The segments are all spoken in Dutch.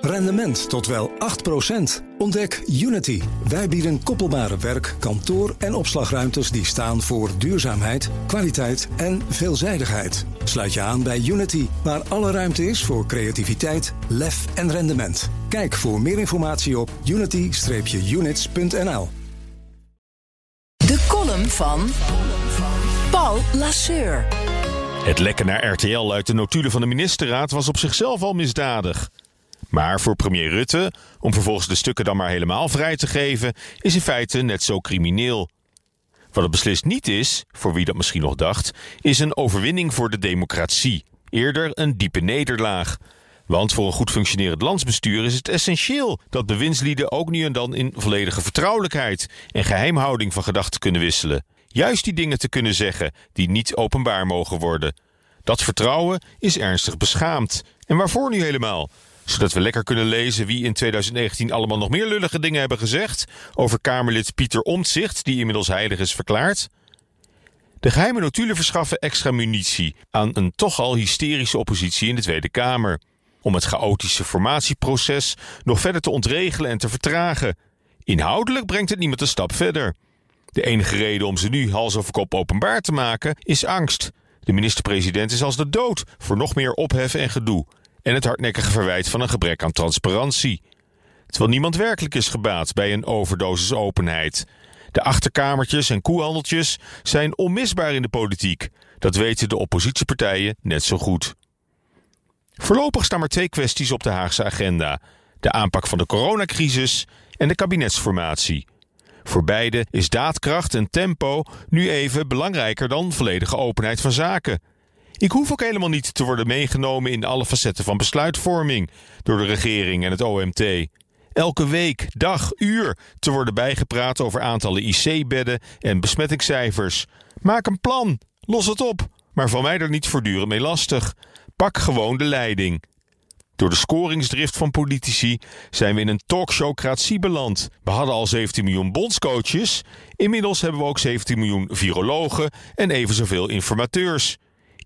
Rendement tot wel 8%. Ontdek Unity. Wij bieden koppelbare werk, kantoor en opslagruimtes die staan voor duurzaamheid, kwaliteit en veelzijdigheid. Sluit je aan bij Unity, waar alle ruimte is voor creativiteit, lef en rendement. Kijk voor meer informatie op unity-units.nl. De column van Paul Lasseur. Het lekken naar RTL uit de notulen van de ministerraad was op zichzelf al misdadig. Maar voor premier Rutte, om vervolgens de stukken dan maar helemaal vrij te geven, is in feite net zo crimineel. Wat het beslist niet is, voor wie dat misschien nog dacht, is een overwinning voor de democratie. Eerder een diepe nederlaag. Want voor een goed functionerend landsbestuur is het essentieel dat bewindslieden ook nu en dan in volledige vertrouwelijkheid en geheimhouding van gedachten kunnen wisselen. Juist die dingen te kunnen zeggen die niet openbaar mogen worden. Dat vertrouwen is ernstig beschaamd. En waarvoor nu helemaal? Zodat we lekker kunnen lezen wie in 2019 allemaal nog meer lullige dingen hebben gezegd over Kamerlid Pieter Omtzigt, die inmiddels heilig is verklaard. De geheime notulen verschaffen extra munitie aan een toch al hysterische oppositie in de Tweede Kamer. Om het chaotische formatieproces nog verder te ontregelen en te vertragen. Inhoudelijk brengt het niemand een stap verder. De enige reden om ze nu hals over kop openbaar te maken is angst. De minister-president is als de dood voor nog meer ophef en gedoe. En het hardnekkige verwijt van een gebrek aan transparantie. Terwijl niemand werkelijk is gebaat bij een overdosis openheid. De achterkamertjes en koehandeltjes zijn onmisbaar in de politiek. Dat weten de oppositiepartijen net zo goed. Voorlopig staan maar twee kwesties op de Haagse agenda: de aanpak van de coronacrisis en de kabinetsformatie. Voor beide is daadkracht en tempo nu even belangrijker dan volledige openheid van zaken. Ik hoef ook helemaal niet te worden meegenomen in alle facetten van besluitvorming door de regering en het OMT. Elke week, dag, uur te worden bijgepraat over aantallen IC-bedden en besmettingscijfers. Maak een plan, los het op, maar van mij er niet voortdurend mee lastig. Pak gewoon de leiding. Door de scoringsdrift van politici zijn we in een talkshowcratie beland. We hadden al 17 miljoen bondscoaches. Inmiddels hebben we ook 17 miljoen virologen en even zoveel informateurs.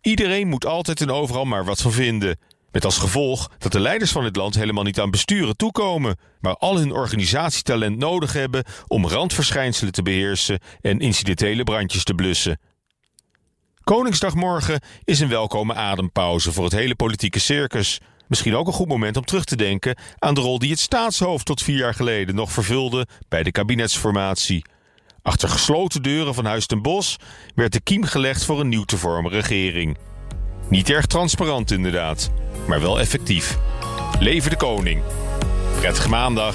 Iedereen moet altijd en overal maar wat van vinden. Met als gevolg dat de leiders van dit land helemaal niet aan besturen toekomen, maar al hun organisatietalent nodig hebben om randverschijnselen te beheersen en incidentele brandjes te blussen. Koningsdagmorgen is een welkome adempauze voor het hele politieke circus. Misschien ook een goed moment om terug te denken aan de rol die het staatshoofd tot vier jaar geleden nog vervulde bij de kabinetsformatie. Achter gesloten deuren van Huis ten Bos werd de kiem gelegd voor een nieuw te vormen regering. Niet erg transparant inderdaad, maar wel effectief. Leven de koning. Prettige maandag.